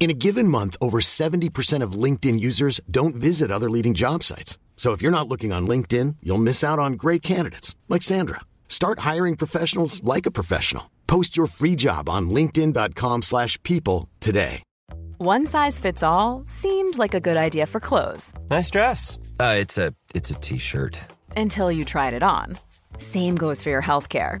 In a given month, over 70% of LinkedIn users don't visit other leading job sites. So if you're not looking on LinkedIn, you'll miss out on great candidates like Sandra. Start hiring professionals like a professional. Post your free job on linkedin.com/people slash people today. One size fits all seemed like a good idea for clothes Nice dress. Uh, it's a it's a t-shirt. until you tried it on. Same goes for your healthcare.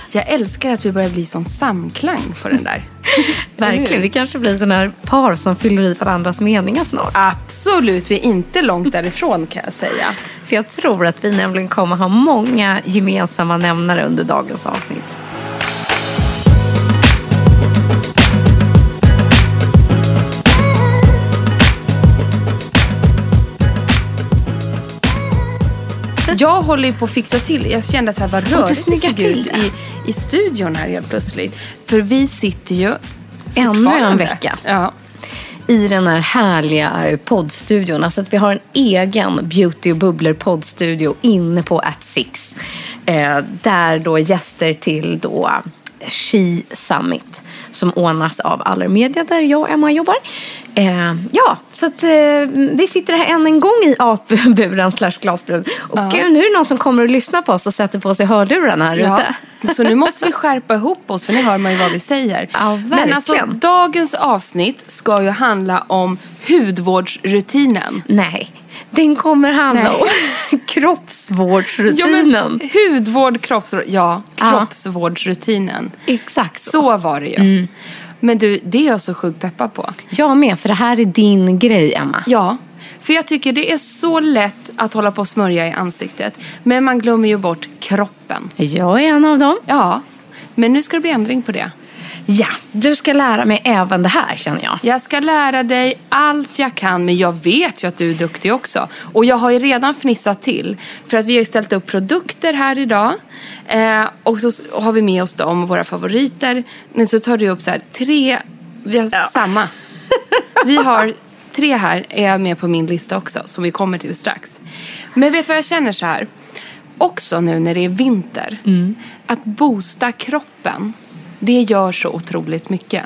Jag älskar att vi börjar bli sån samklang på den där. Verkligen. Vi kanske blir sådana här par som fyller i varandras meningar snart. Absolut, vi är inte långt därifrån kan jag säga. För jag tror att vi nämligen kommer ha många gemensamma nämnare under dagens avsnitt. Jag håller ju på att fixa till. Jag kände att här var du rörigt det såg till ut i, i studion här helt plötsligt. För vi sitter ju Ännu en vecka. Ja. I den här härliga eh, poddstudion. Alltså att vi har en egen Beauty och bubblor poddstudio inne på At Six. Eh, där då gäster till då She Summit som ordnas av Allermedia där jag och Emma jobbar. Eh, ja, så att eh, vi sitter här än en gång i apburen slash glasburen. Och eh, nu är det någon som kommer och lyssnar på oss och sätter på sig hörlurarna här Ja, ute. så nu måste vi skärpa ihop oss för nu hör man ju vad vi säger. Ja, Men alltså dagens avsnitt ska ju handla om hudvårdsrutinen. Nej, den kommer handla Nej. om Ja, kroppsvårdsrutinen. men, hudvård, kroppsvård, ja, kroppsvårdsrutinen. Exakt så. Så var det ju. Men du, det är jag så sjukt peppad på. Jag med, för det här är din grej, Emma. Ja, för jag tycker det är så lätt att hålla på och smörja i ansiktet. Men man glömmer ju bort kroppen. Jag är en av dem. Ja, men nu ska det bli ändring på det. Ja, du ska lära mig även det här, känner jag. Jag ska lära dig allt jag kan, men jag vet ju att du är duktig också. Och jag har ju redan fnissat till. För att vi har ju ställt upp produkter här idag. Eh, och så har vi med oss dem, våra favoriter. Men så tar du upp så här, tre, vi har samma. Vi har tre här, är med på min lista också, som vi kommer till strax. Men vet du vad jag känner så här? Också nu när det är vinter. Att boosta kroppen, det gör så otroligt mycket.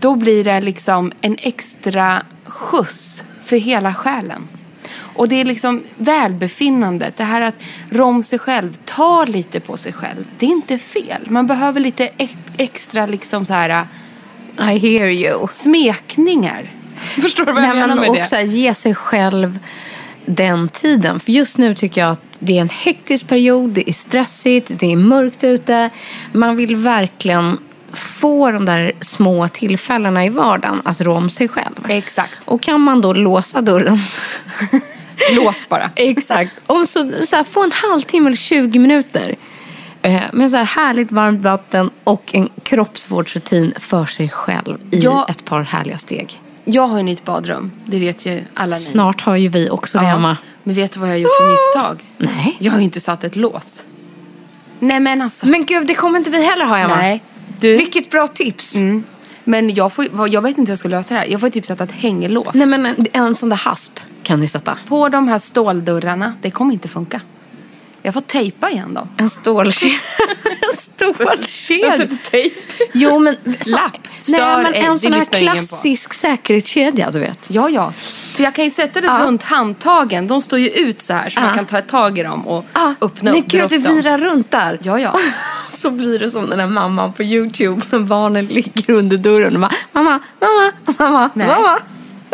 Då blir det liksom en extra skjuts för hela själen. Och det är liksom välbefinnandet, det här att rå om sig själv, ta lite på sig själv. Det är inte fel. Man behöver lite ex- extra liksom så här I hear you. smekningar. Förstår du vad jag Nej, menar men med det? också ge sig själv den tiden. För just nu tycker jag att det är en hektisk period, det är stressigt, det är mörkt ute. Man vill verkligen få de där små tillfällena i vardagen att rå om sig själv. Exakt. Och kan man då låsa dörren Lås bara. Exakt. Och så, så här, få en halvtimme eller 20 minuter eh, med så här härligt varmt vatten och en kroppsvårdsrutin för sig själv i Ja. ett par härliga steg. Jag har ju nytt badrum. Det vet ju alla ni. Snart har ju vi också det, Emma. Men vet du vad jag har gjort för misstag? Nej. Jag har ju inte satt ett lås. Nej men alltså. Men gud, det kommer inte vi heller ha, Emma. Nej. Du. Vilket bra tips. Men jag, får, jag vet inte hur jag ska lösa det här. Jag får typ sätta ett hängelås. Nej, men en, en sån där hasp kan ni sätta. På de här ståldörrarna. Det kommer inte funka. Jag får tejpa igen dem. En stålkedja. en stålkedja. tejp. Jo, men... Så, Lapp. nej, Stör men ej, en sån här klassisk säkerhetskedja, du vet. Ja, ja. För jag kan ju sätta det Ja. runt handtagen. De står ju ut så här så Ja. man kan ta tag i dem och Ah, öppna nej, upp. gud, det upp dem. virar runt där. Ja, ja. Så blir det som den här mamman på YouTube när barnen ligger under dörren och bara mamma, mamma, mamma, Nej. mamma.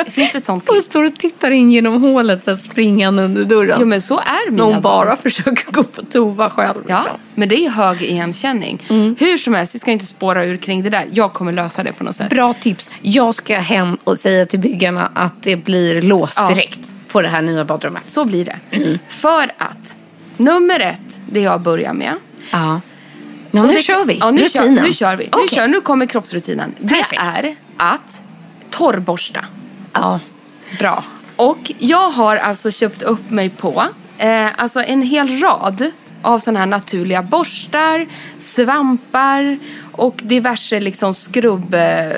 Finns det ett sånt klipp? står och tittar in genom hålet så springande under dörren. Jo, men så är när mina hon barn. bara försöker gå på toa själv. Ja, Liksom. men det är hög igenkänning. Mm. Hur som helst, vi ska inte spåra ur kring det där. Jag kommer lösa det på något sätt. Bra tips. Jag ska hem och säga till byggarna att det blir låst Ja. direkt på det här nya badrummet. Så blir det. Mm. För att nummer ett, det jag börjar med. Ja. Ja, nu det- kör vi. Ja, nu, kör, nu kör vi. Nu, kör, nu kommer kroppsrutinen. Det Perfekt. är att torrborsta. Ja, bra. Och jag har alltså köpt upp mig på eh, alltså en hel rad av sådana här naturliga borstar, svampar och diverse liksom skrubb eh,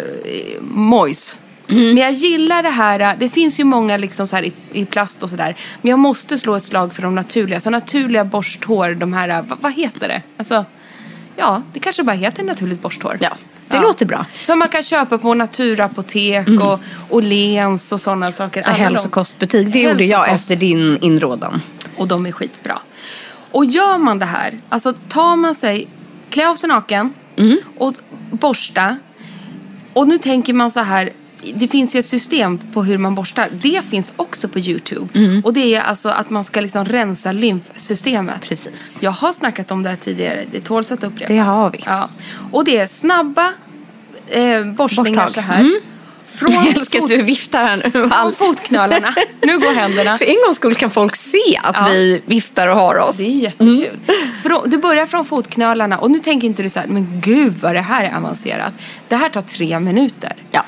mojs. Men jag gillar det här, eh, det finns ju många liksom så här i, i plast och sådär. Men jag måste slå ett slag för de naturliga. Så naturliga borsthår, de här, eh, vad, vad heter det? Alltså, ja, det kanske bara heter naturligt borsthår. Ja, det låter bra. Som man kan köpa på naturapotek och, och Lens och sådana saker. De- hälsokostbutik. Det gjorde jag Hälsokost. efter din inrådan. Och de är skitbra. Och gör man det här, alltså tar man sig, klä av sig naken Mm. och borsta. Och nu tänker man så här, det finns ju ett system på hur man borstar. Det finns också på YouTube. Mm. Och det är alltså att man ska liksom rensa lymfsystemet. Precis. Jag har snackat om det här tidigare, det tåls att upprepas. Det har vi. Ja. Och det är snabba eh, borstningar Borstag. så här. Mm. Från, Jag älskar att fot- du viftar här nu. från fotknölarna. Nu går händerna. För en gångs skull kan folk se att Ja. vi viftar och har oss. Det är jättekul. Frå- du börjar från fotknölarna och nu tänker inte du så här, men gud vad det här är avancerat. Det här tar tre minuter. Ja.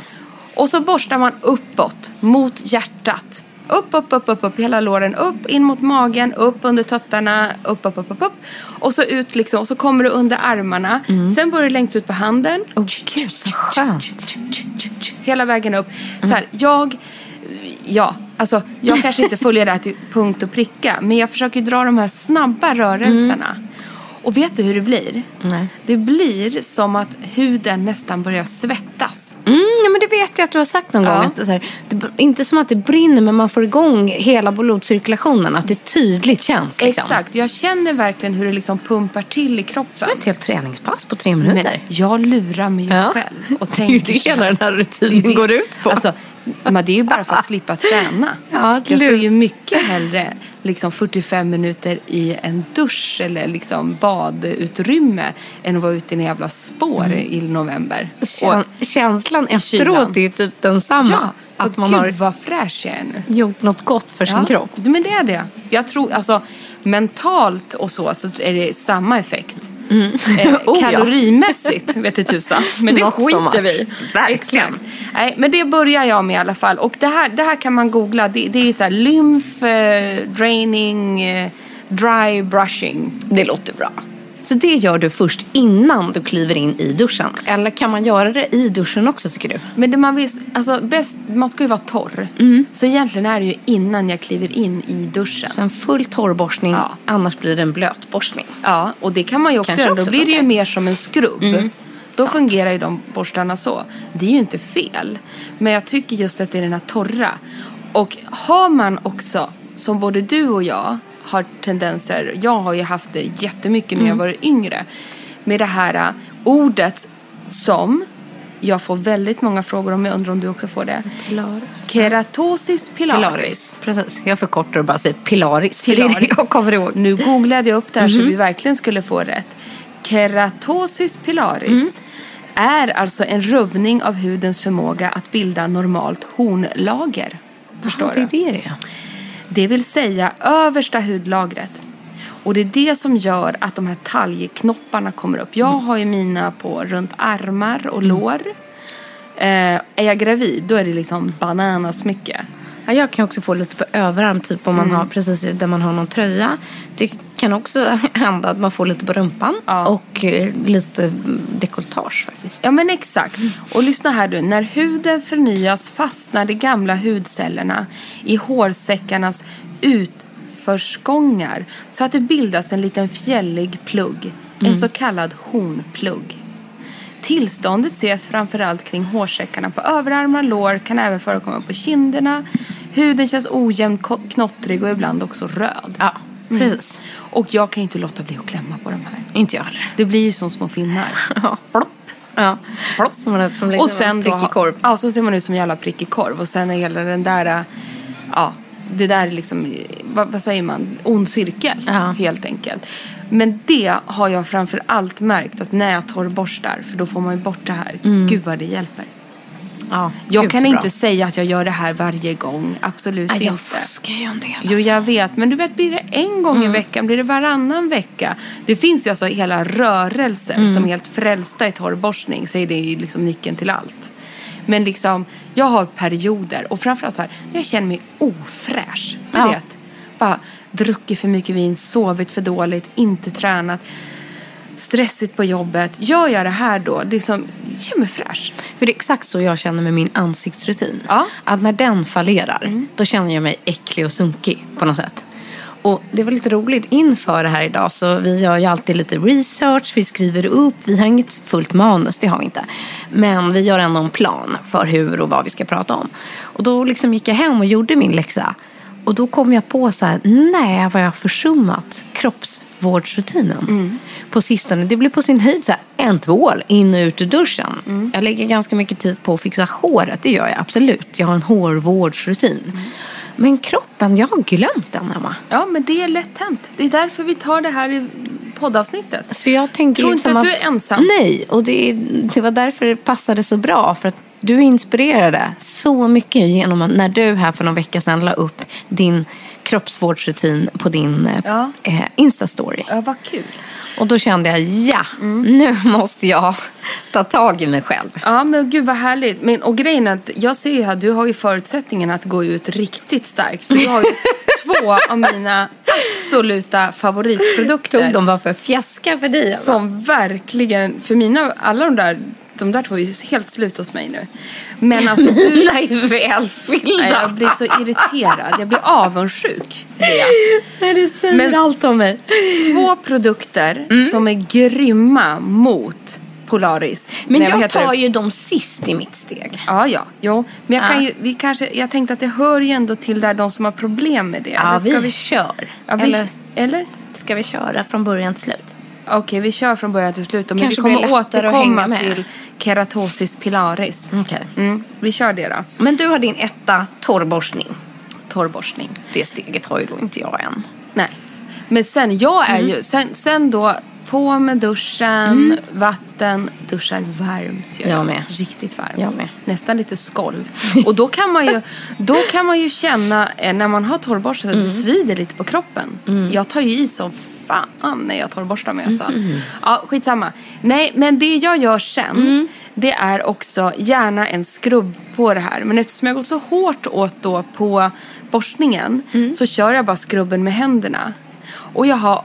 Och så borstar man uppåt mot hjärtat. Upp, upp, upp, upp, upp, hela låren. Upp, in mot magen, upp under tuttarna, upp, upp, upp, upp, upp. Och så ut liksom, och så kommer du under armarna. Sen börjar du längst ut på handen. Åh gud, så skönt. Hela vägen upp. Så här, jag, ja, alltså jag kanske inte följer det här till punkt och pricka. Men jag försöker dra de här snabba rörelserna. Och vet du hur det blir? Nej. Det blir som att huden nästan börjar svettas. Mm, ja, men det vet jag att du har sagt någon Ja. gång. Att här, det, inte som att det brinner, men man får igång hela blodcirkulationen. Att det tydligt känns. Liksom. Exakt, jag känner verkligen hur det liksom pumpar till i kroppen. Ett helt träningspass på tre minuter. Men jag lurar mig Ja. själv. Och det är ju tänker det hela den här rutinen det- går ut på. Alltså, men det är ju bara för att slippa träna. Ja, jag står ju mycket hellre liksom 45 minuter i en dusch eller liksom badutrymme än att vara ute i en jävla spår i november. Kän, känslan efteråt är ju typ densamma. ja, att och man gud har vad fräsch jag är nu. gjort något gott för sin kropp. Men det är det. Jag tror, alltså mentalt och så, så är det samma effekt. Eh, Oh, ja. kalorimässigt vet du tusan. Men det Not skiter vi i. Verkligen. Exakt. Nej, men det börjar jag med i alla fall. Och det här, det här kan man googla. Det, det är så här lymf, eh, draining, eh, dry brushing. Det låter bra. Så det gör du först innan du kliver in i duschen? Eller kan man göra det i duschen också tycker du? Men det man vill, alltså bäst, man ska ju vara torr. Mm. Så egentligen är det ju innan jag kliver in i duschen. Så en full torrborstning, Ja. annars blir det en blötborstning. Ja, och det kan man ju också Kanske göra. också Då blir det ju mer som en skrubb. Då fungerar ju de borstarna så. Det är ju inte fel. Men jag tycker just att det är den här torra. Och har man också, som både du och jag har tendenser, jag har ju haft det jättemycket när jag var yngre. Med det här äh, ordet som jag får väldigt många frågor om, jag undrar om du också får det. Pilaris. Keratosis pilaris. Pilaris. Precis. Jag förkortar och bara säger pilaris. För det är det Pilaris. jag kommer ihåg. Nu googlade jag upp det här så vi verkligen skulle få rätt. Keratosis pilaris är alltså en rubbning av hudens förmåga att bilda normalt hornlager. Förstår är du? det är. Det vill säga översta hudlagret. Och det är det som gör att de här talgknopparna kommer upp. Jag har ju mina på runt armar och lår. Eh, är jag gravid då är det liksom bananasmycket. Ja, jag kan också få lite på överarm, typ om man Mm. har precis där man har någon tröja. Det kan också hända att man får lite på rumpan Ja. och eh, lite mm, dekolletage faktiskt. Ja men exakt. Och lyssna här du. När huden förnyas fastnar de gamla hudcellerna i hårsäckarnas nedförsgångar så att det bildas en liten fjällig plugg, en så kallad hornplugg. Tillståndet ses framförallt kring hårsäckarna på överarmar, lår, kan även förekomma på kinderna. Huden känns ojämnt ko- knottrig och ibland också röd. Ja, precis. Och jag kan ju inte låta bli att klämma på de här. Inte jag heller. Det blir ju som små finnar. Ja. Plopp. Ja. Plopp. Som man, som liksom och sen en prickig korv. Ja, så ser man ut som en jävla prickig korv. Och sen är hela den där, äh, ja, det där är liksom, vad, vad säger man, ond cirkel Ja. helt enkelt. Men det har jag framför allt märkt att när jag torrborstar, för då får man ju bort det här. Gud vad det hjälper. Ja, Jag gud, kan inte bra. säga att jag gör det här varje gång. Absolut Nej, inte. jag fuskar ju en del. Jo, alltså. jag vet. Men du vet, blir det en gång i veckan? Blir det varannan vecka? Det finns ju alltså hela rörelser som är helt frälsta i torrborstning. Så är det ju liksom nyckeln till allt. Men liksom, jag har perioder. Och framförallt så här, jag känner mig ofräsch. Du Ja. vet, bara druckit för mycket vin, sovit för dåligt, inte tränat. Stressigt på jobbet. Gör jag det här då, det liksom, gör mig fräsch. För det är exakt så jag känner med min ansiktsrutin. Ja. Att när den fallerar, då känner jag mig äcklig och sunkig på något sätt. Och det var lite roligt inför det här idag så vi gör ju alltid lite research, vi skriver upp, vi har inget fullt manus, det har vi inte. Men vi gör ändå en plan för hur och vad vi ska prata om. Och då liksom gick jag hem och gjorde min läxa. Och då kom jag på så här, nej vad jag har försummat kroppsvårdsrutinen på sistone. Det blir på sin höjd så här, en tvål in och ut ur duschen. Jag lägger ganska mycket tid på att fixa håret, det gör jag absolut. Jag har en hårvårdsrutin. Men kroppen, jag har glömt den Emma. Ja, men det är lätt hänt. Det är därför vi tar det här i poddavsnittet. Så jag tänker Tror inte liksom att du är ensam. Nej, och det, det var därför det passade så bra. För att du inspirerade så mycket genom att när du här för någon vecka sedan la upp din kroppsvårdsrutin på din eh, Ja. eh, Insta-story. Ja, vad kul. Och då kände jag, ja, Mm. nu måste jag ta tag i mig själv. Ja, men gud vad härligt. Men, och grejen är att jag ser ju här, du har ju förutsättningen att gå ut riktigt starkt. För du har ju två av mina absoluta favoritprodukter. Tog de bara för fjäska för dig? Som verkligen, för mina, alla de där, de där två är helt slut hos mig nu. Men alltså du, Nej, välfyllda. nej, jag blir så irriterad. Jag blir avundsjuk. Nej, det säger Men- allt om mig. Två produkter Mm. som är grymma mot Polaris. Men Nej, jag heter tar det? ju dem sist i mitt steg. Ja, ja. Jo. Men jag, kan Ja. ju, vi kanske, jag tänkte att det hör ju ändå till där de som har problem med det. Ja, Eller ska vi, kör. Ja, vi, Eller eller? ska vi köra från början till slut? Okej, vi kör från början till slut. Men Kanske vi kommer återkomma till keratosis pilaris. Okej. Mm, vi kör det då. Men du har din etta torrborstning. Torrborstning. Det steget har ju då inte jag än. Nej. Men sen, jag är Mm. ju, sen, sen då på med duschen, vatten, duschar varmt. gör Jag med. Riktigt varmt. Jag med. Nästan lite skoll. Och då kan man ju, då kan man ju känna eh, när man har torrborstat att Mm. det svider lite på kroppen. Jag tar ju i som fan när jag torrborstar mig alltså. Mm. Ja, skitsamma. Nej, men det jag gör sen, Mm. det är också gärna en skrubb på det här. Men eftersom jag gått så hårt åt då på borstningen Mm. så kör jag bara skrubben med händerna. Och jag har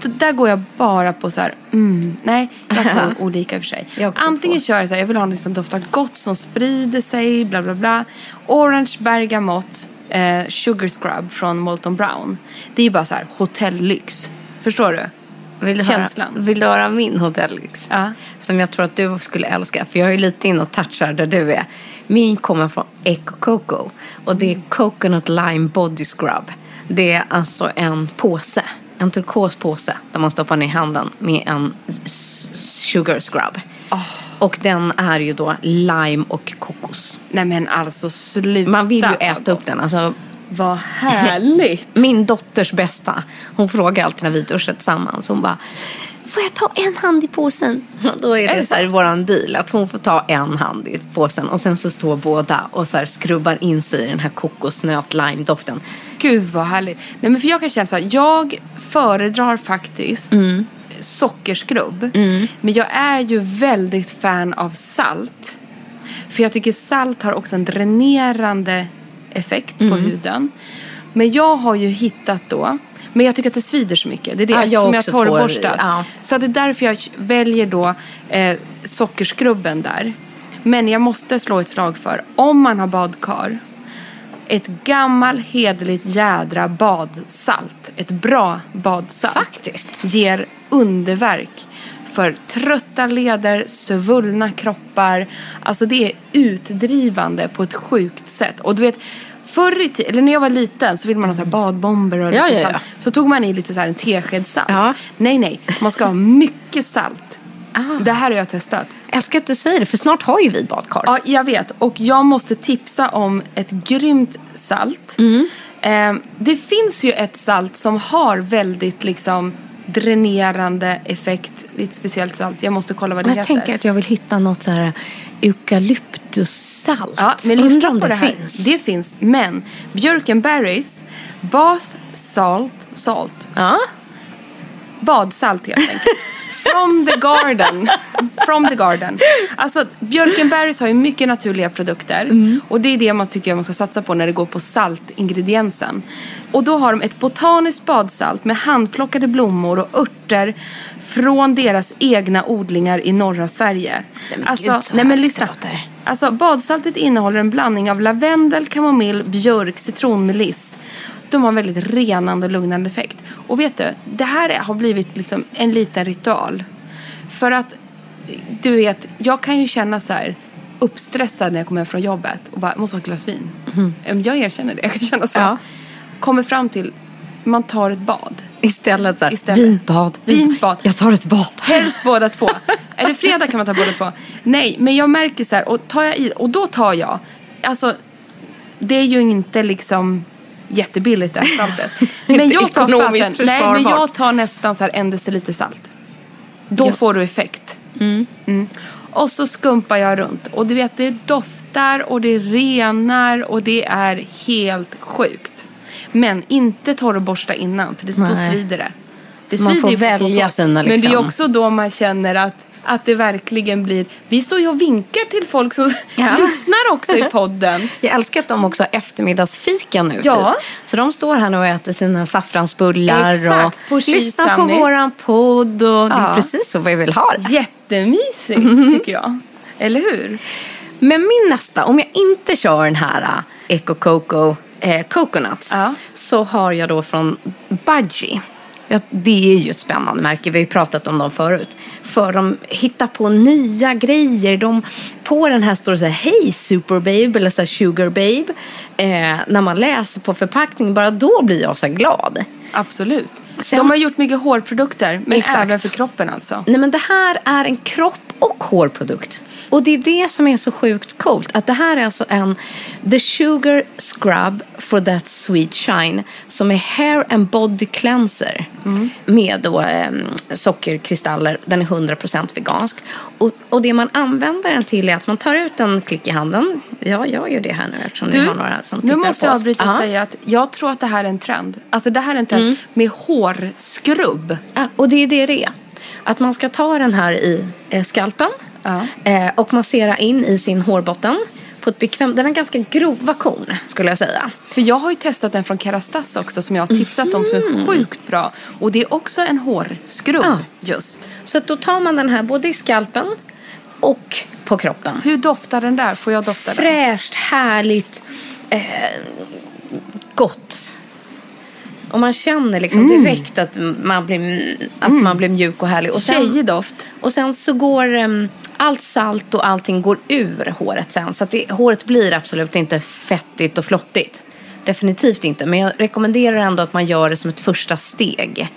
där går jag bara på så här, mm, nej, jag tar olika i och för sig. Antingen två. kör jag så här, jag vill ha något som doftar gott, som sprider sig, bla bla bla. Orange bergamott, eh, sugar scrub från Molton Brown. Det är ju bara så här hotelllyx. Förstår du? Vill du, Känslan. höra, vill du höra min hotellyx? Ja. Som jag tror att du skulle älska. För jag är ju lite inne och touchar där du är. Min kommer från Eco Coco. Och det är Coconut Lime Body Scrub. Det är alltså en påse. En turkospåse. Där man stoppar ner handen med en sugar scrub. Och den är ju då lime och kokos. Nej men alltså sluta. Man vill ju äta upp den. Alltså, Vad härligt. Min dotters bästa. Hon frågar alltid när vi duschar tillsammans. Hon bara, får jag ta en hand i påsen? Då är det, det så här våran deal. Att hon får ta en hand i påsen. Och sen så står båda och så här skrubbar in sig i den här kokosnöt lime doften. Gud vad härligt. Nej men för jag kan känna så här, jag föredrar faktiskt Mm. sockerskrubb. Men jag är ju väldigt fan av salt. För jag tycker salt har också en dränerande effekt på Mm. huden. Men jag har ju hittat då, men jag tycker att det svider så mycket. Det är det, Ja, jag eftersom jag också har får- torrborstat. ja. Så det är därför jag väljer då eh, sockerskrubben där. Men jag måste slå ett slag för, om man har badkar ett gammal hederligt jädra badsalt. Ett bra badsalt. Faktiskt. Ger underverk för trötta leder, svullna kroppar. Alltså det är utdrivande på ett sjukt sätt. Och du vet, förr i tiden, eller när jag var liten så ville man ha så här badbomber och Ja, lite ja, salt. Så tog man i lite så här en tesked salt. Nej, nej. Man ska ha mycket salt. Ah. Det här har jag testat. Älskar att du säger det, för snart har ju vi badkar. Ja, jag vet. Och jag måste tipsa om ett grymt salt. Mm. Eh, det finns ju ett salt som har väldigt liksom dränerande effekt. Det är ett speciellt salt. Jag måste kolla vad det jag heter. tänker att jag vill hitta något så här eukalyptussalt. Ja, men Undrar om det, här. finns. Det finns. Men Björkenberries Bath Salt, salt. Ja. Badsalt helt enkelt. From the garden. From the garden. Alltså Björkenberries har ju mycket naturliga produkter. Och det är det man tycker man ska satsa på när det går på saltingrediensen. Och då har de ett botaniskt badsalt med handplockade blommor och örter från deras egna odlingar i norra Sverige. Men alltså, gud, nej men härligt lyssna. Alltså badsaltet innehåller en blandning av lavendel, kamomill, björk, citronmeliss. De har en väldigt renande och lugnande effekt. Och vet du, det här har blivit liksom en liten ritual. För att, du vet, jag kan ju känna så här uppstressad när jag kommer hem från jobbet och bara, måste ha ett glas vin. Mm. Jag erkänner det, jag kan känna så. Ja. Kommer fram till, man tar ett bad. Istället så här, Istället. vinbad. Vinbad. Jag tar ett bad. Helst båda två. är det fredag kan man ta båda två. Nej, men jag märker så här, och, tar jag i, och då tar jag, alltså det är ju inte liksom jättebilligt det här saltet. men jag tar fasen, nej men jag tar nästan så här en deciliter salt. Då Ja. får du effekt. Mm. Och så skumpar jag runt. Och du vet, det doftar och det renar och det är helt sjukt. Men inte torrborsta innan, för det, då svider det. det Så man får så välja sina, Men det är liksom. också då man känner att, att det verkligen blir... Vi står ju och vinkar till folk som Ja. lyssnar också i podden. Jag älskar att de också har eftermiddagsfika nu. Ja. Typ. Så de står här nu och äter sina saffransbullar Exakt, på och lyssnar på våran podd. Och Det är Ja. precis så vi vill ha det. Jättemysigt Mhm. tycker jag. Eller hur? Men min nästa, om jag inte kör den här uh, Eco Coco eh, Coconut Ja. så har jag då från Budgie. Ja, det är ju ett spännande märke, vi har ju pratat om dem förut. För de hittar på nya grejer. De, på den här står det så här, hej Super Babe eller så här, Sugar Babe. Eh, när man läser på förpackningen, bara då blir jag så glad. Absolut. Sen- De har gjort mycket hårprodukter, men Exakt. även för kroppen alltså. Nej men det här är en kropp och hårprodukt. Och det är det som är så sjukt coolt. Att det här är alltså en The Sugar Scrub for that sweet shine. Som är hair and body cleanser. Med då eh, sockerkristaller. Den är 100% vegansk. Och, och det man använder den till är att man tar ut en klick i handen. Ja, jag gör det här nu eftersom ni Du, har några som nu tittar måste på jag oss. avbryta och säga att jag tror att det här är en trend. Alltså det här är en trend Mm. med hårskrubb. Ja, och det är det det är. Att man ska ta den här i eh, skalpen Ja. eh, och massera in i sin hårbotten på ett bekvämt... Den har ganska grova korn skulle jag säga. För jag har ju testat den från Kerastas också som jag har tipsat om som är sjukt bra. Och det är också en hårskrubb Ja. just. Så då tar man den här både i skalpen och på kroppen. Hur doftar den där? Får jag dofta den? Fräscht, härligt, eh, gott. Och man känner liksom direkt att man blir, att man blir mjuk och härlig. Och sen- Tjejig doft. Och sen så går um, allt salt och allting går ur håret sen. Så att det, håret blir absolut inte fettigt och flottigt. Definitivt inte. Men jag rekommenderar ändå att man gör det som ett första steg.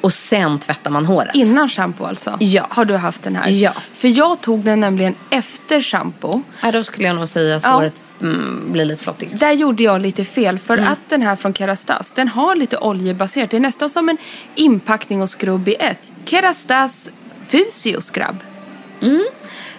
Och sen tvättar man håret. Innan shampoo alltså? Ja. Har du haft den här? Ja. För jag tog den nämligen efter shampoo. Ja, då skulle jag nog säga att Ja. håret mm, blir lite flottigt. Där gjorde jag lite fel för Mm. att den här från Kerastas den har lite oljebaserat. Det är nästan som en inpackning och skrubb i ett. Kerastas Fusio Scrub. Mm.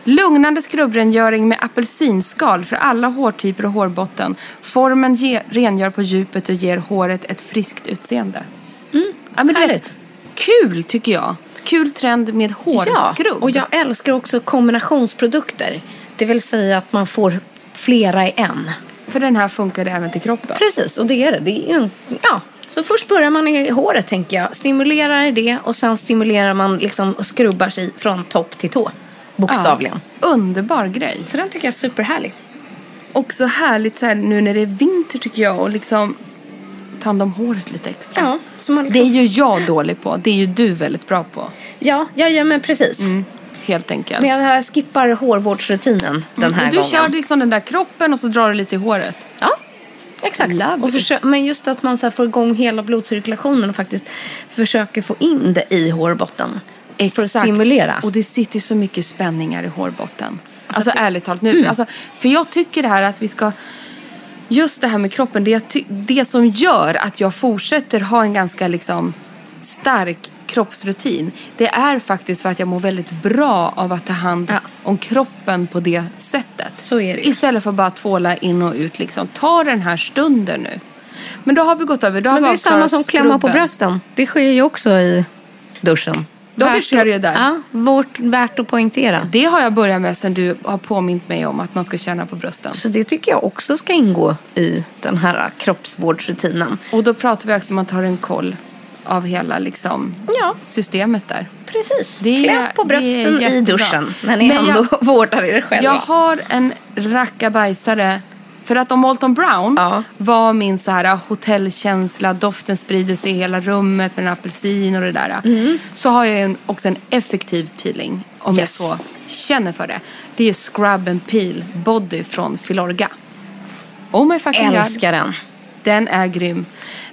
Lugnande skrubbrengöring med apelsinskal för alla hårtyper och hårbotten. Formen ge- rengör på djupet och ger håret ett friskt utseende. ja, men du vet, Mm. härligt. kul tycker jag. Kul trend med hårskrubb. Ja, och jag älskar också kombinationsprodukter. Det vill säga att man får flera i en. För den här funkar även till kroppen. Precis, och det är det. det är en, ja. Så först börjar man i håret, tänker jag. Stimulerar det och sen stimulerar man liksom och skrubbar sig från topp till tå. Bokstavligen. Ja, underbar grej. Så den tycker jag är superhärlig. också härligt så här, nu när det är vinter tycker jag och liksom ta hand om håret lite extra. Ja, man Det är liksom... ju jag dålig på. Det är ju du väldigt bra på. ja, ja, ja, men precis. Helt enkelt. Men jag skippar hårvårdsrutinen den här Men du gången. kör liksom den där kroppen och så drar du lite i håret. Ja, exakt. Försö- men just att man så här får igång hela blodcirkulationen och faktiskt försöker få in det i hårbotten. För att stimulera. Och det sitter så mycket spänningar i hårbotten. Alltså, ärligt talat. Nu, alltså, för jag tycker det här att vi ska... Just det här med kroppen, det, ty- det som gör att jag fortsätter ha en ganska liksom stark kroppsrutin. Det är faktiskt för att jag mår väldigt bra av att ta hand Ja. om kroppen på det sättet. Så är det. Istället för att bara tvåla in och ut. Liksom. Ta den här stunden nu. Men då har vi gått över. Då har Men det är samma som klämma på skrubben. brösten. Det sker ju också i duschen. Det Värt sker där. Ja, vårt, värt att poängtera. Det har jag börjat med sen du har påmint mig om att man ska känna på brösten. Så det tycker jag också ska ingå i den här kroppsvårdsrutinen. Och då pratar vi också om att man tar en koll av hela liksom, Ja. systemet där. Precis. Det Kläm på brösten i duschen när ni Men ändå vårdar er själva. Jag har en rackabajsare. För att om Molton Brown Ja. var min så här hotellkänsla, doften sprider sig i hela rummet med en apelsin och det där. Mm. Så har jag en, också en effektiv peeling om jag Yes. så känner för det. Det är Scrub and Peel Body från Filorga. Oh my fucking god. älskar den. Den är grym.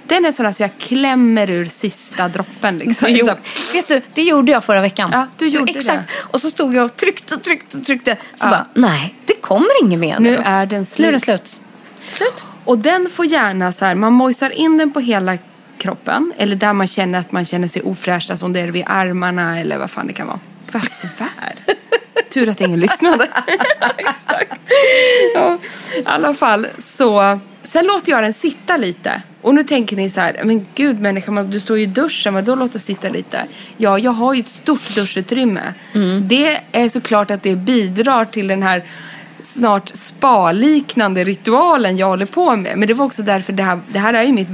Den är sån så jag klämmer ur sista droppen liksom. Jo, Så- vet du, det gjorde jag förra veckan. Ja, du gjorde Exakt. det. Och så stod jag och tryckte och tryckte och tryckte. Så Ja. bara, nej, det kommer inget mer nu. Nu är den Nu är den slut. slut. Slut. Och den får gärna så här, man mojsar in den på hela kroppen. Eller där man känner att man känner sig ofräsch, alltså om det är vid armarna eller vad fan det kan vara. Vad svär. Tur att ingen lyssnade. Exakt. Ja, I alla fall så. Sen låter jag den sitta lite. Och nu tänker ni så här, men gud människa, du står ju i duschen, men då låter sitta lite. Ja, jag har ju ett stort duschutrymme. Det är såklart att det bidrar till den här snart spa-liknande ritualen jag håller på med. Men det var också därför det här, det här är ju mitt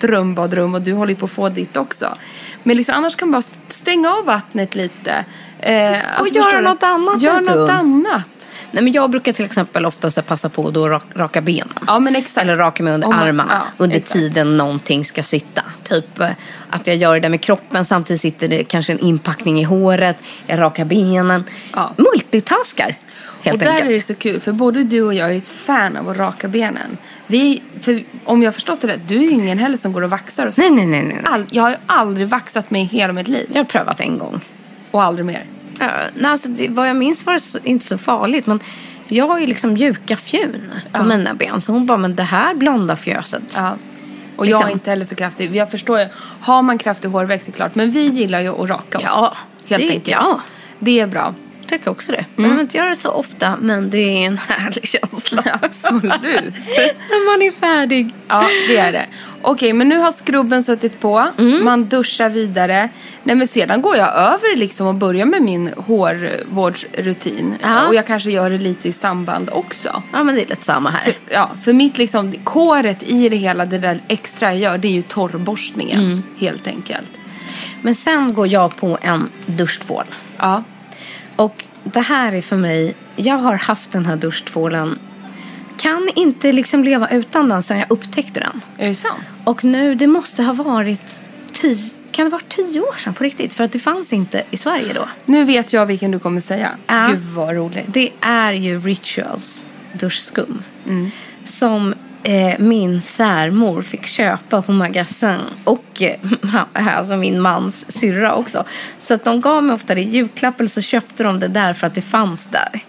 drömbadrum och du håller på att få ditt också. Men liksom, annars kan man bara stänga av vattnet lite. Eh, alltså, göra förstår du? något annat Gör något annat. Nej, men jag brukar till exempel ofta passa på att rak- raka benen. Ja men exakt. Eller raka mig under man- armarna ja, under exakt. tiden någonting ska sitta. Typ eh, att jag gör det med kroppen samtidigt sitter det kanske en inpackning i håret. Jag rakar benen. Ja. Multitaskar helt och där enkelt. är det så kul för både du och jag är ett fan av att raka benen. Vi, för om jag har förstått det rätt, du är ingen heller som går och vaxar och så. Nej, nej, nej. nej. All, jag har ju aldrig vaxat mig i hela mitt liv. Jag har prövat en gång. Och aldrig mer. Uh, nej, alltså, det, vad jag minns var det så, inte så farligt. Men jag har ju liksom mjuka fjun på mina ben. Så hon bara, men det här blonda fjöset. Ja. Och jag Liksom. är inte heller så kraftig. Jag förstår ju. Har man kraftig hårväxt såklart. Men vi gillar ju att raka oss. Ja, Helt det- enkelt. ja. Det är bra. Tycker också det. Mm. Man behöver inte göra det så ofta, men det är en härlig känsla. Absolut. När man är färdig. Ja, det är det. Okej, men nu har skrubben suttit på. Mm. Man duschar vidare. Nej, men sedan går jag över liksom och börjar med min hårvårdsrutin. Ja. Och jag kanske gör det lite i samband också. Ja, men det är lite samma här. För, ja, för mitt liksom, kåret i det hela, det där extra jag gör, det är ju torrborstningen. Mm. Helt enkelt. Men sen går jag på en duschtvål. Ja. Och det här är för mig, jag har haft den här duschtvålen. Kan inte liksom leva utan den sedan jag upptäckte den. Är det sant? Och nu, det måste ha varit tio, kan det vara tio år sedan på riktigt? För att det fanns inte i Sverige då. Nu vet jag vilken du kommer säga. Ja. Gud vad roligt. Det är ju Rituals duschskum. Som eh, min svärmor fick köpa på magasin. Och eh, alltså min mans syrra också. Så att de gav mig ofta det i julklapp eller så köpte de det där för att det fanns där.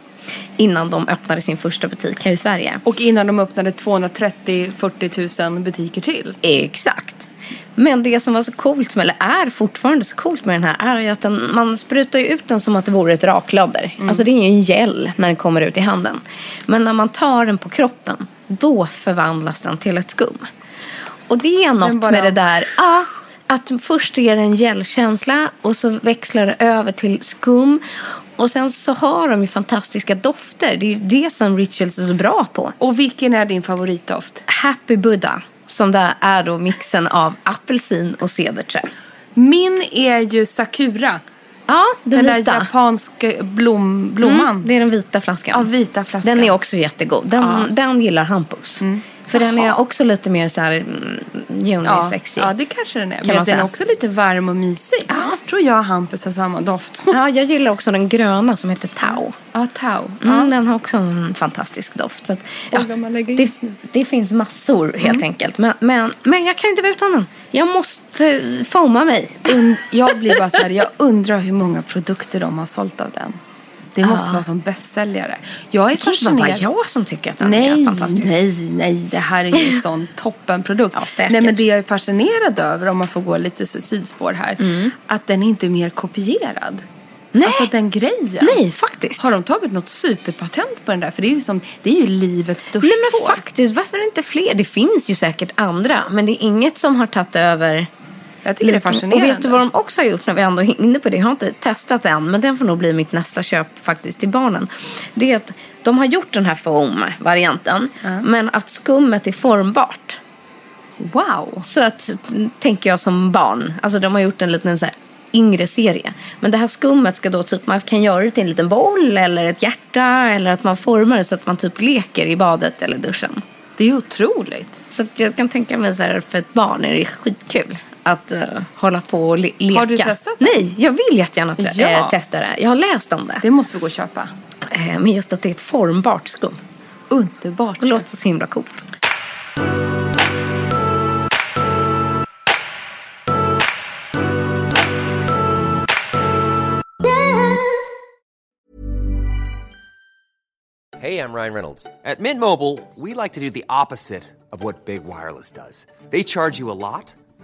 Innan de öppnade sin första butik här i Sverige. Och innan de öppnade 230-40 000 butiker till. Exakt. Men det som var så coolt med, eller är fortfarande så coolt med den här, är ju att den, man sprutar ju ut den som att det vore ett raklödder. Alltså det är ju en gel när den kommer ut i handen. Men när man tar den på kroppen, då förvandlas den till ett skum. Och det är något bara- med det där, ja, att först är det en gelkänsla och så växlar det över till skum. Och sen så har de ju fantastiska dofter. Det är ju det som Rituals är så bra på. Och vilken är din favoritdoft? Happy Buddha. Som det är då mixen av apelsin och cederträ. Min är ju Sakura. Ja, den, Den, vita. där japanska blom, blomman. Mm, det är den vita flaskan. Ja, vita flaskan. Den är också jättegod. Den, Ja. Mm. den gillar Hampus. För den är också lite mer så här mm, ja, ja, det kanske den är. Kan Men den är säga. också lite varm och mysig. tror jag och Hampus har samma doft. Ja, jag gillar också den gröna som heter Tao. Ja, Tao. Mm, Den har också en fantastisk doft. Så att, ja, det, det finns massor helt enkelt. Men, men, men jag kan inte vara utan den. Jag måste foma mig. Und- jag blir bara så här, jag undrar hur många produkter de har sålt av den. Det måste Ja. vara som bästsäljare. Jag är inte vara bara fascinerad. jag som tycker att den Nej, är fantastisk. nej, nej. Det här är ju en sån toppenprodukt. Ja, säkert. nej, men det jag är fascinerad över, om man får gå lite sidspår här, att den inte är mer kopierad. Mm. Nej. Alltså den grejen. Nej, faktiskt. Har de tagit något superpatent på den där? För det är, liksom, det är ju livets största Nej men faktiskt, varför inte fler? Det finns ju säkert andra, men det är inget som har tagit över. Jag tycker det är fascinerande. Och vet du vad de också har gjort när vi ändå är inne på det? Jag har inte testat än, men den får nog bli mitt nästa köp faktiskt till barnen. Det är att de har gjort den här foam-varianten, men att skummet är formbart. Wow. Så att, tänker jag som barn, alltså de har gjort en liten så här yngre serie. Men det här skummet ska då typ, man kan göra det till en liten boll eller ett hjärta eller att man formar det så att man typ leker i badet eller duschen. Det är otroligt. Så att jag kan tänka mig så här, för ett barn är det skitkul att uh, hålla på och le- leka. Har du testat det? Nej, jag vill jättegärna te- Ja. eh, testa det. Jag har läst om det. Det måste vi gå och köpa. Eh, men just att det är ett formbart skum. Underbart. Det låter så himla coolt. Hey, I'm Ryan Reynolds. At Mint Mobile, we like to do the opposite of what Big Wireless does. They charge you a lot,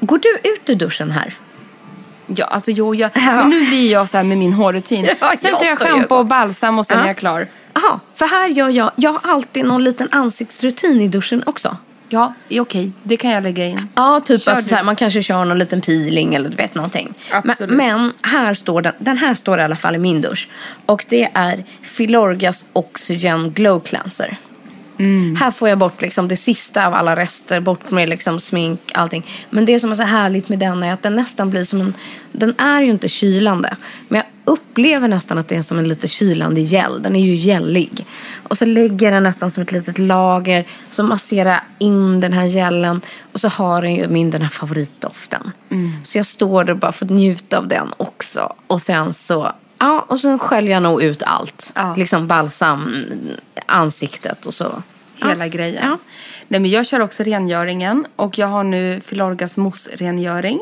Går du ut ur duschen här? Ja, alltså jo, jag, men nu blir jag så här med min hårrutin. Ja, sen tar jag schampo och balsam och sen Ja. är jag klar. Jaha, för här gör jag, jag har alltid någon liten ansiktsrutin i duschen också. Ja, okej. Det kan jag lägga in. Ja, typ Kör att så här, man kanske kör någon liten peeling eller du vet någonting. Absolut. Men, men här står den, den här står i alla fall i min dusch. Och det är Filorgas Oxygen Glow Cleanser. Mm. Här får jag bort liksom det sista av alla rester, bort med liksom smink, allting. Men det som är så härligt med den är att den nästan blir som en, den är ju inte kylande. Men jag upplever nästan att det är som en lite kylande gel. Den är ju gällig. Och så lägger den nästan som ett litet lager. Så masserar in den här gelen. Och så har den ju min den här favoritdoften. Så jag står där och bara får njuta av den också. Och sen så Ja, och sen sköljer jag nog ut allt. Ja. Liksom balsam, ansiktet och så. Hela Ja. grejen. Ja. Nej, men jag kör också rengöringen och jag har nu Filorgas mousse-rengöring.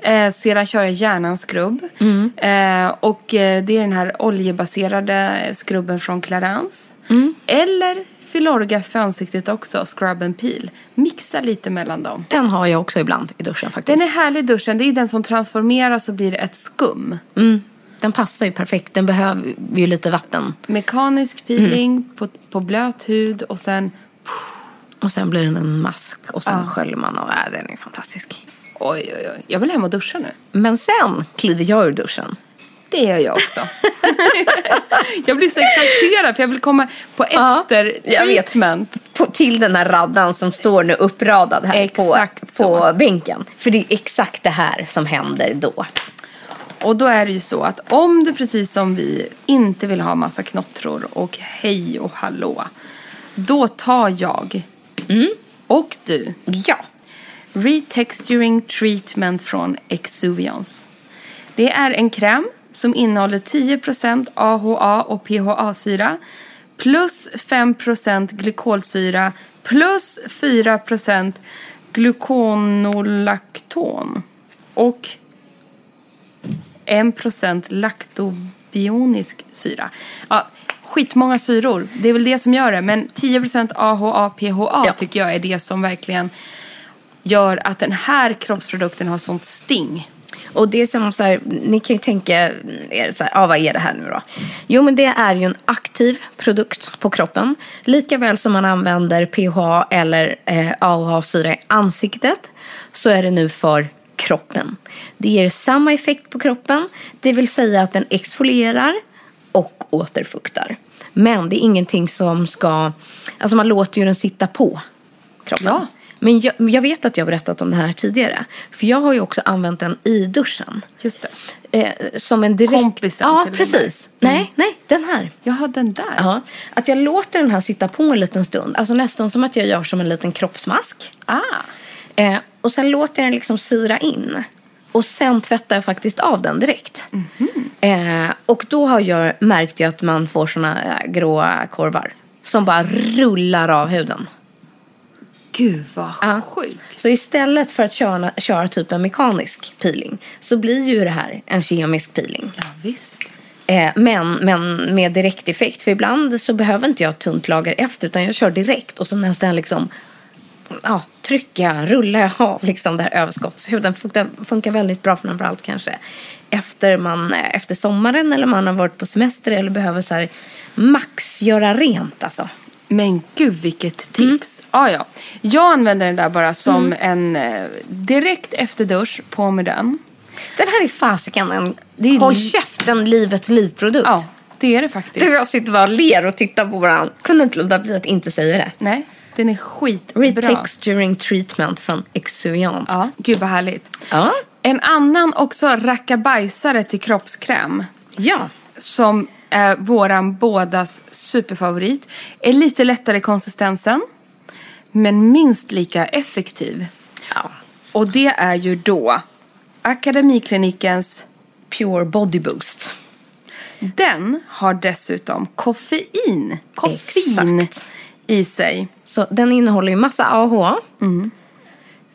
Eh, sedan kör jag hjärnan skrubb. Mm. Eh, och eh, det är den här oljebaserade skrubben från Clarins. Mm. Eller Filorgas för ansiktet också, scrub and peel. Mixa lite mellan dem. Den har jag också ibland i duschen faktiskt. Den är härlig i duschen. Det är den som transformeras och blir ett skum. Den passar ju perfekt. Den behöver ju lite vatten. Mekanisk peeling Mm. på, på blöt hud och sen... Och sen blir den en mask och sen sköljer man och äh, den är fantastisk. Oj, oj, oj. Jag vill hem och duscha nu. Men sen kliver jag ur duschen. Det gör jag också. jag blir så exalterad för jag vill komma på efter treatment. på, till den här raddan som står nu uppradad här Exakt på, så. på bänken. För det är exakt det här som händer då. Och då är det ju så att om du precis som vi inte vill ha massa knottror och hej och hallå. Då tar jag och du Ja. Retexturing Treatment från Exuviance. Det är en kräm som innehåller 10% AHA och PHA-syra plus 5% glykolsyra plus 4% gluconolakton och 1% laktobionisk syra. Ja, skitmånga syror. Det är väl det som gör det. Men 10% AHA, PHA Ja. tycker jag är det som verkligen gör att den här kroppsprodukten har sånt sting. Och det som så här, ni kan ju tänka er så här, ah, vad är det här nu då? Jo men det är ju en aktiv produkt på kroppen. Lika väl som man använder PHA eller eh, AHA-syra i ansiktet så är det nu för kroppen. Det ger samma effekt på kroppen, det vill säga att den exfolierar och återfuktar. Men det är ingenting som ska, alltså man låter ju den sitta på kroppen. Ja. Men jag, jag vet att jag har berättat om det här tidigare. För jag har ju också använt den i duschen. Just. Eh, som en direkt... Kompisen Ja, till precis. Nej, nej, den här. Jag har den där. Ja, att jag låter den här sitta på en liten stund. Alltså nästan som att jag gör som en liten kroppsmask. Ah. Eh, och sen låter jag den liksom syra in. Och sen tvättar jag faktiskt av den direkt. Eh, och då har jag märkt ju att man får såna eh, gråa korvar. Som bara rullar av huden. Gud vad Ja. sjukt. Så istället för att köra, köra typ en mekanisk peeling så blir ju det här en kemisk peeling. Ja, visst. Eh, men, men med direkt effekt. För ibland så behöver inte jag tunt lager efter utan jag kör direkt och så nästan liksom ja, trycka, rullar jag av liksom det här överskottshuden. Funkar, funkar väldigt bra framförallt kanske efter, man, eh, efter sommaren eller man har varit på semester eller behöver så här max göra rent alltså. Men gud vilket tips. Ah, ja. Jag använder den där bara som en eh, direkt efter dusch, på med den. Den här är fasiken en Det är håll käften livets livprodukt. Ja, det är det faktiskt. Du och jag sitter bara och ler och tittar på varandra. Kunde inte låta bli att inte säga det. Nej, den är skitbra. Retexturing treatment från Exuviant. Ja, gud vad härligt. Ja. En annan också rackabajsare till kroppskräm Ja. som är våran bådas superfavorit. Är lite lättare i konsistensen men minst lika effektiv. ja. Och det är ju då Akademiklinikens Pure Body Boost. Den har dessutom koffein. Koffein Exakt. I sig. Så den innehåller ju massa AHA.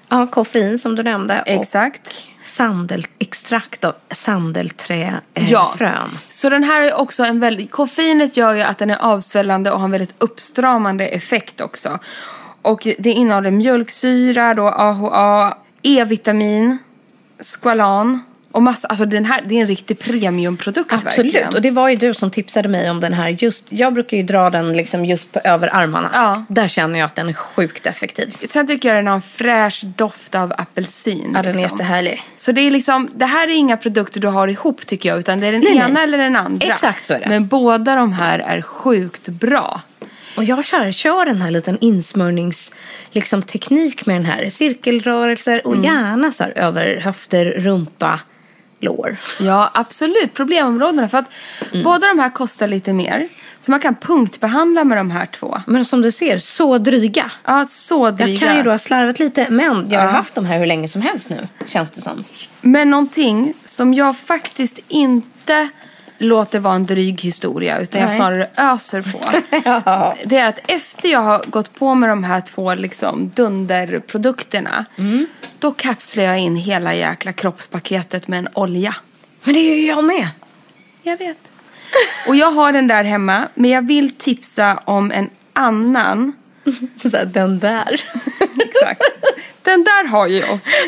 Ja, koffein som du nämnde. Exakt. Och sandelextrakt av sandelträfrön. Eh, Ja. frön. Så den här är också en väldigt... Koffeinet gör ju att den är avsvällande och har en väldigt uppstramande effekt också. Och det innehåller mjölksyra, då AHA, E-vitamin, squalan och massa... Alltså den här, det är en riktig premiumprodukt Absolut, verkligen. och det var ju du som tipsade mig om den här. Just, jag brukar ju dra den liksom just på över armarna. Ja. Där känner jag att den är sjukt effektiv. Sen tycker jag den har en fräsch doft av apelsin. Ja, den är liksom. jättehärlig. Så det är liksom, det här är inga produkter du har ihop tycker jag, utan det är den Nej, ena nej. eller den andra. Exakt så är det. Men båda de här är sjukt bra. Och jag kör, kör den här liten insmörnings liksom, med den här. Cirkelrörelser Mm. och gärna så här, över höfter, rumpa, lår. Ja, absolut. Problemområdena. För att Mm. båda de här kostar lite mer. Så man kan punktbehandla med de här två. Men som du ser, så dryga. Ja, så dryga. Jag kan ju då ha slarvat lite, men jag har haft de här hur länge som helst nu, känns det som. Men någonting som jag faktiskt inte låter vara en dryg historia utan jag Nej. snarare öser på. Det är att efter jag har gått på med de här två liksom dunderprodukterna Mm. då kapslar jag in hela jäkla kroppspaketet med en olja. Men det är ju jag med. Jag vet. Och jag har den där hemma men jag vill tipsa om en annan. Så här, den där. Exakt. Den där har ju...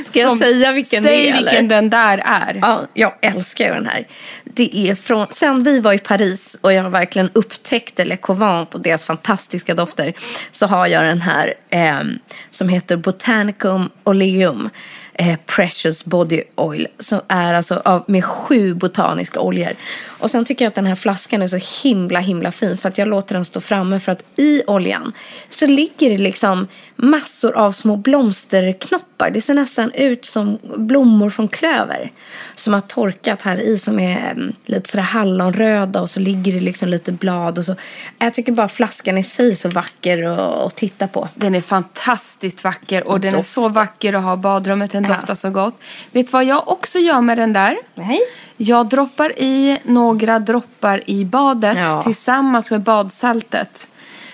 Ska jag säga vilken Säg det är, vilken eller? den där är. Ja, jag älskar ju den här. det är från, sen vi var i Paris och jag verkligen upptäckte Le Covent och deras fantastiska dofter så har jag den här eh, som heter Botanicum Oleum eh, Precious Body Oil som är alltså av, med sju botaniska oljor. Och sen tycker jag att den här flaskan är så himla himla fin så att jag låter den stå framme för att i oljan så ligger det liksom massor av små blomsterknoppar. Det ser nästan ut som blommor från klöver som har torkat här i som är mm, lite sådär hallonröda och så ligger det liksom lite blad och så. Jag tycker bara flaskan i sig är så vacker att, titta på. Den är fantastiskt vacker och den är så vacker att ha i badrummet. Den Ja. doftar så gott. Vet du vad jag också gör med den där? Nej. Jag droppar i några droppar i badet Ja. tillsammans med badsaltet.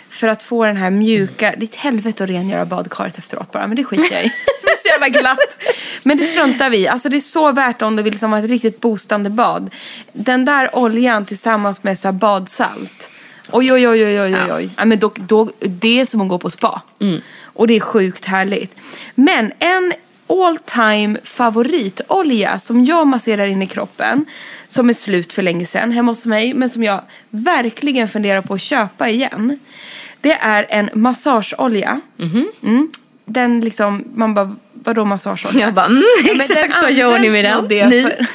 För att få den här mjuka, det är ett helvete att rengöra badkaret efteråt bara, men det skiter jag i. Det är så jävla glatt. Men det struntar vi. Alltså det är så värt om du vill liksom ha ett riktigt boostande bad. Den där oljan tillsammans med så här badsalt. Oj, oj, oj, oj, oj, oj. Ja, men då, då, det är som att gå på spa. Och det är sjukt härligt. Men en all time favoritolja som jag masserar in i kroppen. Som är slut för länge sedan hemma hos mig. Men som jag verkligen funderar på att köpa igen. Det är en massageolja. Mm. Den liksom, man bara, vadå massageolja? Jag bara, mm, Ja, exakt så gör ni med den. det för-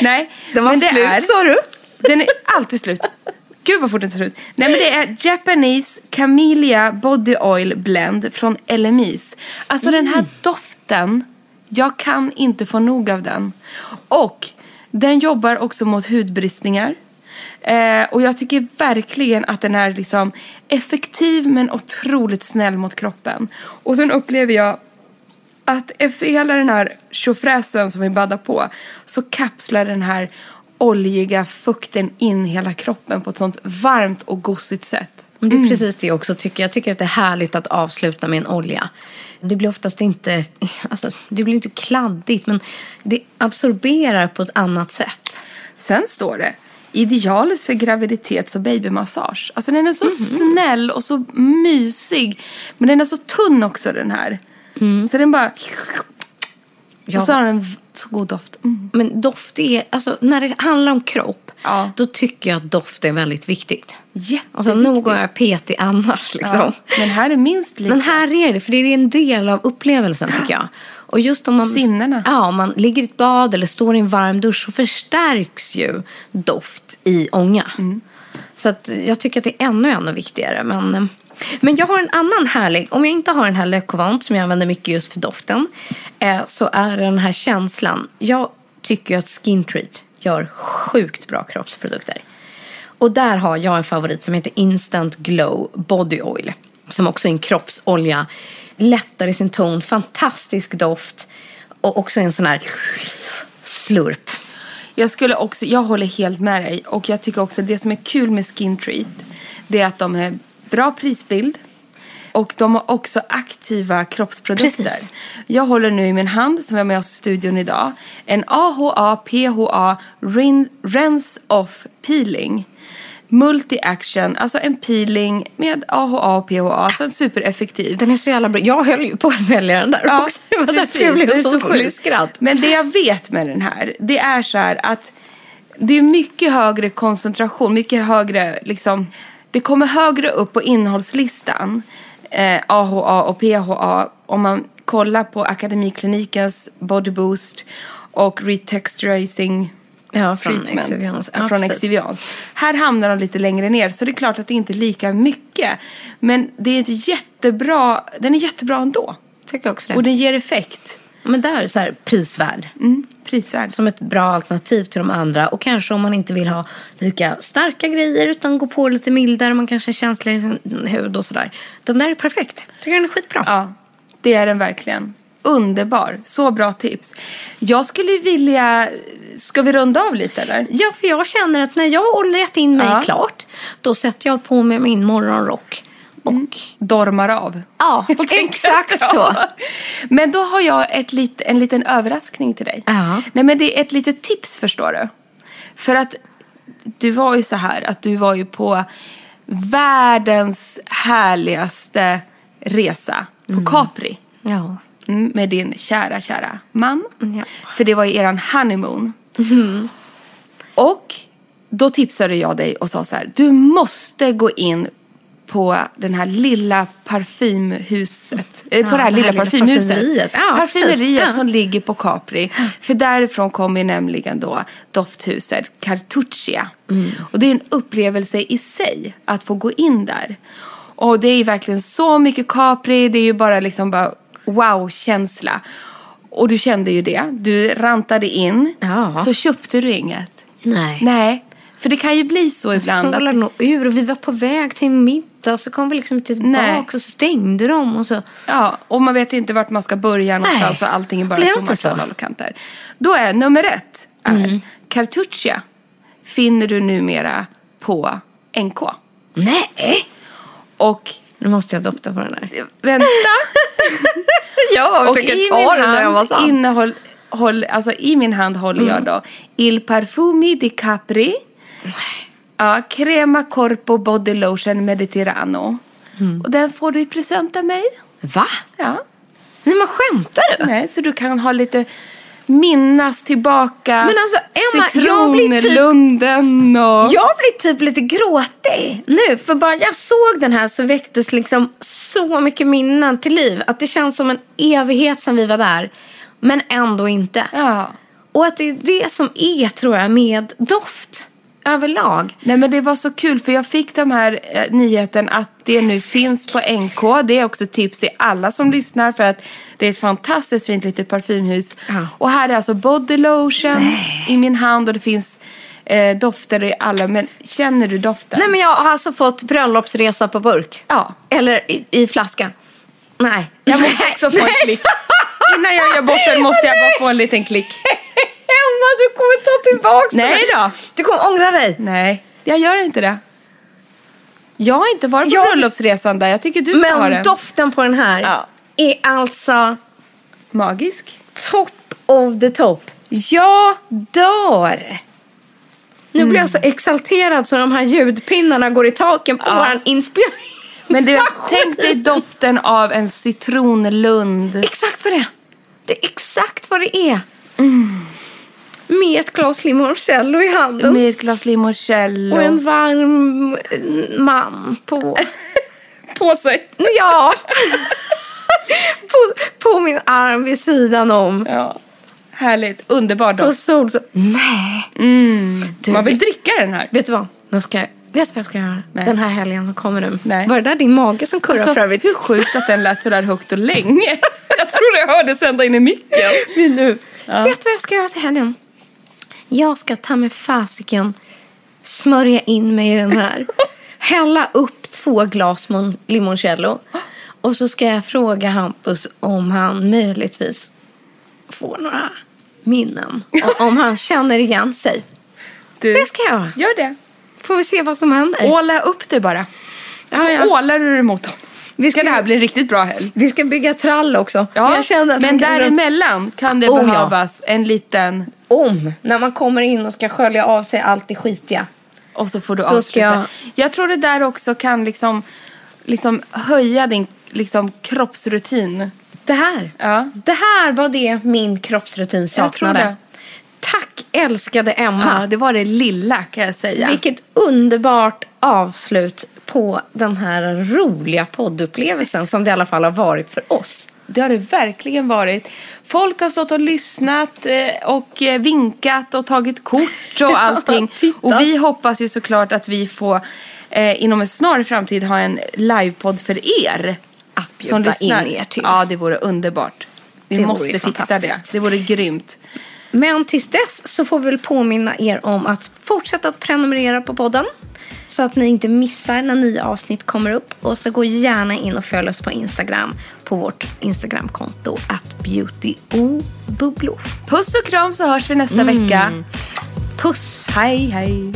Nej, Den var men slut är, sa du? Den är alltid slut. Gud vad fort den tar slut. Nej men det är Japanese Camellia Body Oil Blend från Elemis. Alltså den här doften, jag kan inte få nog av den. Och den jobbar också mot hudbristningar. Eh, och jag tycker verkligen att den är liksom effektiv men otroligt snäll mot kroppen. Och sen upplever jag att efter hela den här tjofräsen som vi baddar på så kapslar den här oljiga fukten in hela kroppen på ett sånt varmt och gosigt sätt. Men det är precis det jag också tycker. Jag tycker att det är härligt att avsluta med en olja. Det blir oftast inte, alltså, det blir inte kladdigt men det absorberar på ett annat sätt. Sen står det idealiskt för graviditets och babymassage. Alltså den är så snäll och så mysig. Men den är så tunn också den här. Så den bara... Ja. Och så har den så god doft. Mm. Men doft är, alltså när det handlar om kropp, Ja. då tycker jag att doft är väldigt viktigt. Jätteviktigt. Alltså nog är jag petig annars liksom. Ja. Men här är minst lika. Men här är det, för det är en del av upplevelsen tycker jag. Och just om man, Sinnena. Ja, om man ligger i ett bad eller står i en varm dusch så förstärks ju doft i ånga. Mm. Så att jag tycker att det är ännu, ännu viktigare. Men, eh, men jag har en annan härlig, om jag inte har den här Le Covent som jag använder mycket just för doften, eh, så är det den här känslan. Jag tycker ju att Skin Treat gör sjukt bra kroppsprodukter. Och där har jag en favorit som heter Instant Glow Body Oil. Som också är en kroppsolja. Lättar i sin ton, fantastisk doft. Och också en sån här slurp. Jag skulle också, jag håller helt med dig. Och jag tycker också det som är kul med Skin Treat, det är att de är bra prisbild. Och de har också aktiva kroppsprodukter. Precis. Jag håller nu i min hand, som jag har med oss i studion idag, en AHA PHA Rin- Rinse Off Peeling. Multi-action, alltså en peeling med AHA och PHA, så en supereffektiv. Den är så jävla bra. Jag höll ju på att välja den där också. Det var därför jag blev är så full sjukt. skratt. Men det jag vet med den här, det är så här att det är mycket högre koncentration, mycket högre liksom, det kommer högre upp på innehållslistan, eh, AHA och PHA, om man kollar på Akademiklinikens Body Boost och Retexturizing Ja, från treatment. Exivians. Ja, från. Exivians. Här hamnar de lite längre ner så det är klart att det inte är lika mycket. Men det är jättebra, den är jättebra ändå. Tycker också Och det. den ger effekt. Men där är så här prisvärd. Mm, prisvärd. Som ett bra alternativ till de andra. Och kanske om man inte vill ha lika starka grejer utan gå på lite mildare. Man kanske är känsligare i sin hud och sådär. Den där är perfekt. Tycker den är skitbra. Ja, det är den verkligen. Underbar. Så bra tips. Jag skulle vilja... Ska vi runda av lite eller? Ja, för jag känner att när jag har oljat in mig Ja. klart, då sätter jag på mig min morgonrock. Och Dormar av. ja, exakt så. Men då har jag ett lit, en liten överraskning till dig. Ja. Nej men det är ett litet tips förstår du. För att du var ju så här att du var ju på världens härligaste resa på Capri. Ja. Mm, med din kära, kära man. Ja. För det var ju eran honeymoon. Och då tipsade jag dig och sa så här, du måste gå in på den här lilla parfymhuset. eh, på det här lilla parfymhuset. parfymeriet. Ja, parfymeriet. Ja. som ligger på Capri. För därifrån kommer nämligen då dofthuset Cartuccia. Mm. Och det är en upplevelse i sig att få gå in där. Och det är ju verkligen så mycket Capri. Det är ju bara liksom bara wow-känsla. Och du kände ju det. Du rantade in. Ja. Så köpte du inget. Nej. Nej. För det kan ju bli så ibland. Solen Att, nog ur och vi var på väg till en middag och så kom vi liksom inte tillbaka Nej. och så stängde de och så. ja, och man vet inte vart man ska börja någonstans Nej. och allting är bara tomma stålar och kanter. Då är nummer ett är Mm. Cartuccia. Finner du numera på NK. Nej! Och Nu måste jag dofta på den där. vänta. Ja, och i min, hand innehåll, håll, alltså, i min hand håller Mm. jag då Il Parfumi di Capri. Ja, Crema Corpo Body Lotion Mediterrano. Mm. Och den får du i present av mig. Va? Ja. Nej men skämtar du? Nej, så du kan ha lite minnas tillbaka. Men alltså, Emma, blir typ- Citronlunden och... Jag blir typ lite gråtig nu. För bara jag såg den här så väcktes liksom så mycket minnen till liv. Att det känns som en evighet sedan vi var där. Men ändå inte. Ja. Och att det är det som är, tror jag, med doft överlag. Nej men det var så kul för jag fick den här eh, nyheten att det nu finns på NK. Det är också tips till alla som lyssnar för att det är ett fantastiskt fint litet parfymhus. Ja. Och här är alltså body lotion i min hand och det finns eh, dofter i alla. Men känner du doften? Nej men jag har alltså fått bröllopsresa på burk. Ja. Eller i, i flaska. Nej. Jag måste också få en klick. Innan jag gör bort den måste jag bara få en liten klick. Emma, du kommer ta tillbaka Nej då. Du kommer ångra dig. Nej, jag gör inte det. Jag har inte varit på Jag- bröllopsresan där. Jag tycker du ska ha Men den. doften på den här Ja. är alltså Magisk. top of the top. Jag dör. Nu blir jag så exalterad så de här ljudpinnarna går i taken på Ja. våran inspelning. Men du, tänk dig doften av en citronlund. Exakt vad det är. Det är exakt vad det är. Med ett glas limoncello i handen. Med ett glas limoncello Och en varm eh, man på... på sig. Ja! på, på min arm vid sidan om. Ja. Härligt. Underbar På doft. sol så... Nej! Du, Man vill dricka den här. Vet du vad? Nu ska jag, vet du vad jag ska göra? Nej. Den här helgen som kommer nu. Nej. Var det där din mage som kurrar Alltså, för övrigt? hur sjukt att den lät sådär högt och länge. Jag tror jag hörde ända in i micken. nu. Vet du vad jag ska göra till helgen? Jag ska ta med fasiken smörja in mig i den här. Hälla upp två glas mon- limoncello. Och så ska jag fråga Hampus om han möjligtvis får några minnen. Och om han känner igen sig. Du, Det ska jag. Gör det. Får vi se vad som händer. Åla upp det bara. Ja, Så ja. ålar du det mot dem. Vi Ska ska- det här bli en riktigt bra helg. Vi ska bygga trall också. Ja, men däremellan kan det Oh, ja. behövas en liten... Om, när man kommer in och ska skölja av sig allt det skitiga. Och så får du Då avsluta. jag- Jag... tror det där också kan liksom, liksom höja din liksom, kroppsrutin. Det här. Ja. Det här var det min kroppsrutin saknade. Tack älskade Emma. Ja, det var det lilla kan jag säga. Vilket underbart avslut på den här roliga poddupplevelsen som det i alla fall har varit för oss. Det har det verkligen varit. Folk har stått och lyssnat eh, och eh, vinkat och tagit kort och allting. och vi hoppas ju såklart att vi får eh, inom en snar framtid ha en livepodd för er. Att som bjuda lyssnar. in er till. Ja, det vore underbart. Vi Det måste fixa det. Det vore grymt. Men tills dess så får vi väl påminna er om att fortsätta att prenumerera på podden. Så att ni inte missar när nya avsnitt kommer upp. Och så gå gärna in och följ oss på Instagram. På vårt Instagramkonto att beautybubblor. Puss och kram så hörs vi nästa Mm. vecka. Puss! Hej, hej.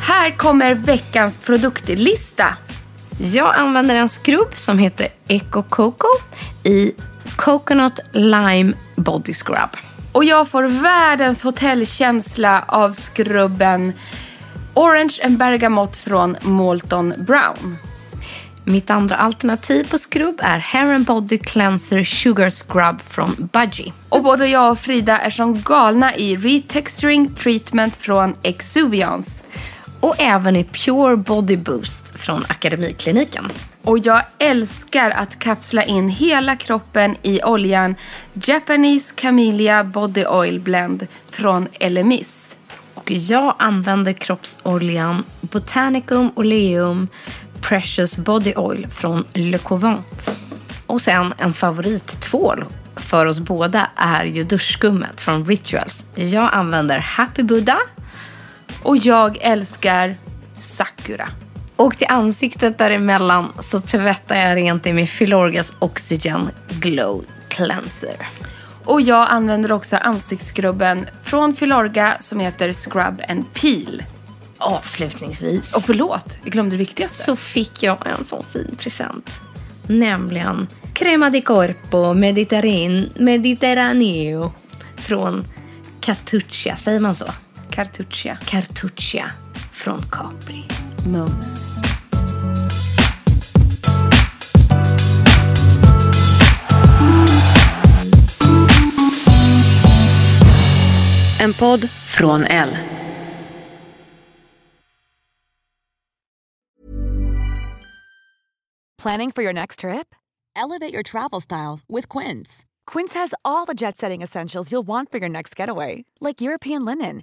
Här kommer veckans produktlista. Jag använder en skrubb som heter Eco Coco i Coconut Lime Body Scrub. Och jag får världens hotellkänsla av skrubben Orange and Bergamot från Molton Brown. Mitt andra alternativ på skrubb är Hair and Body Cleanser Sugar Scrub från Budgie. Och både jag och Frida är som galna i Retexturing Treatment från Exuviance. Och även i Pure Body Boost från Akademikliniken. Och jag älskar att kapsla in hela kroppen i oljan Japanese Camellia Body Oil Blend från Elemis. Och jag använder kroppsoljan Botanicum Oleum Precious Body Oil från Le Covent. Och sen en favorittvål för oss båda är ju duschskummet från Rituals. Jag använder Happy Buddha. Och jag älskar Sakura. Och till ansiktet däremellan så tvättar jag rent i med Filorgas Oxygen Glow Cleanser. Och jag använder också ansiktsskrubben från Filorga som heter Scrub and Peel. Avslutningsvis. Och förlåt, jag glömde det viktigaste. Så fick jag en sån fin present. Nämligen Crema di Corpo Mediterran Mediterraneo från Cartuccia. Säger man så? Cartuccia. Cartuccia från Capri. Mums. En podd från L. Planning for your next trip? Elevate your travel style with Quince. Quince has all the jet setting essentials you'll want for your next getaway, like European linen,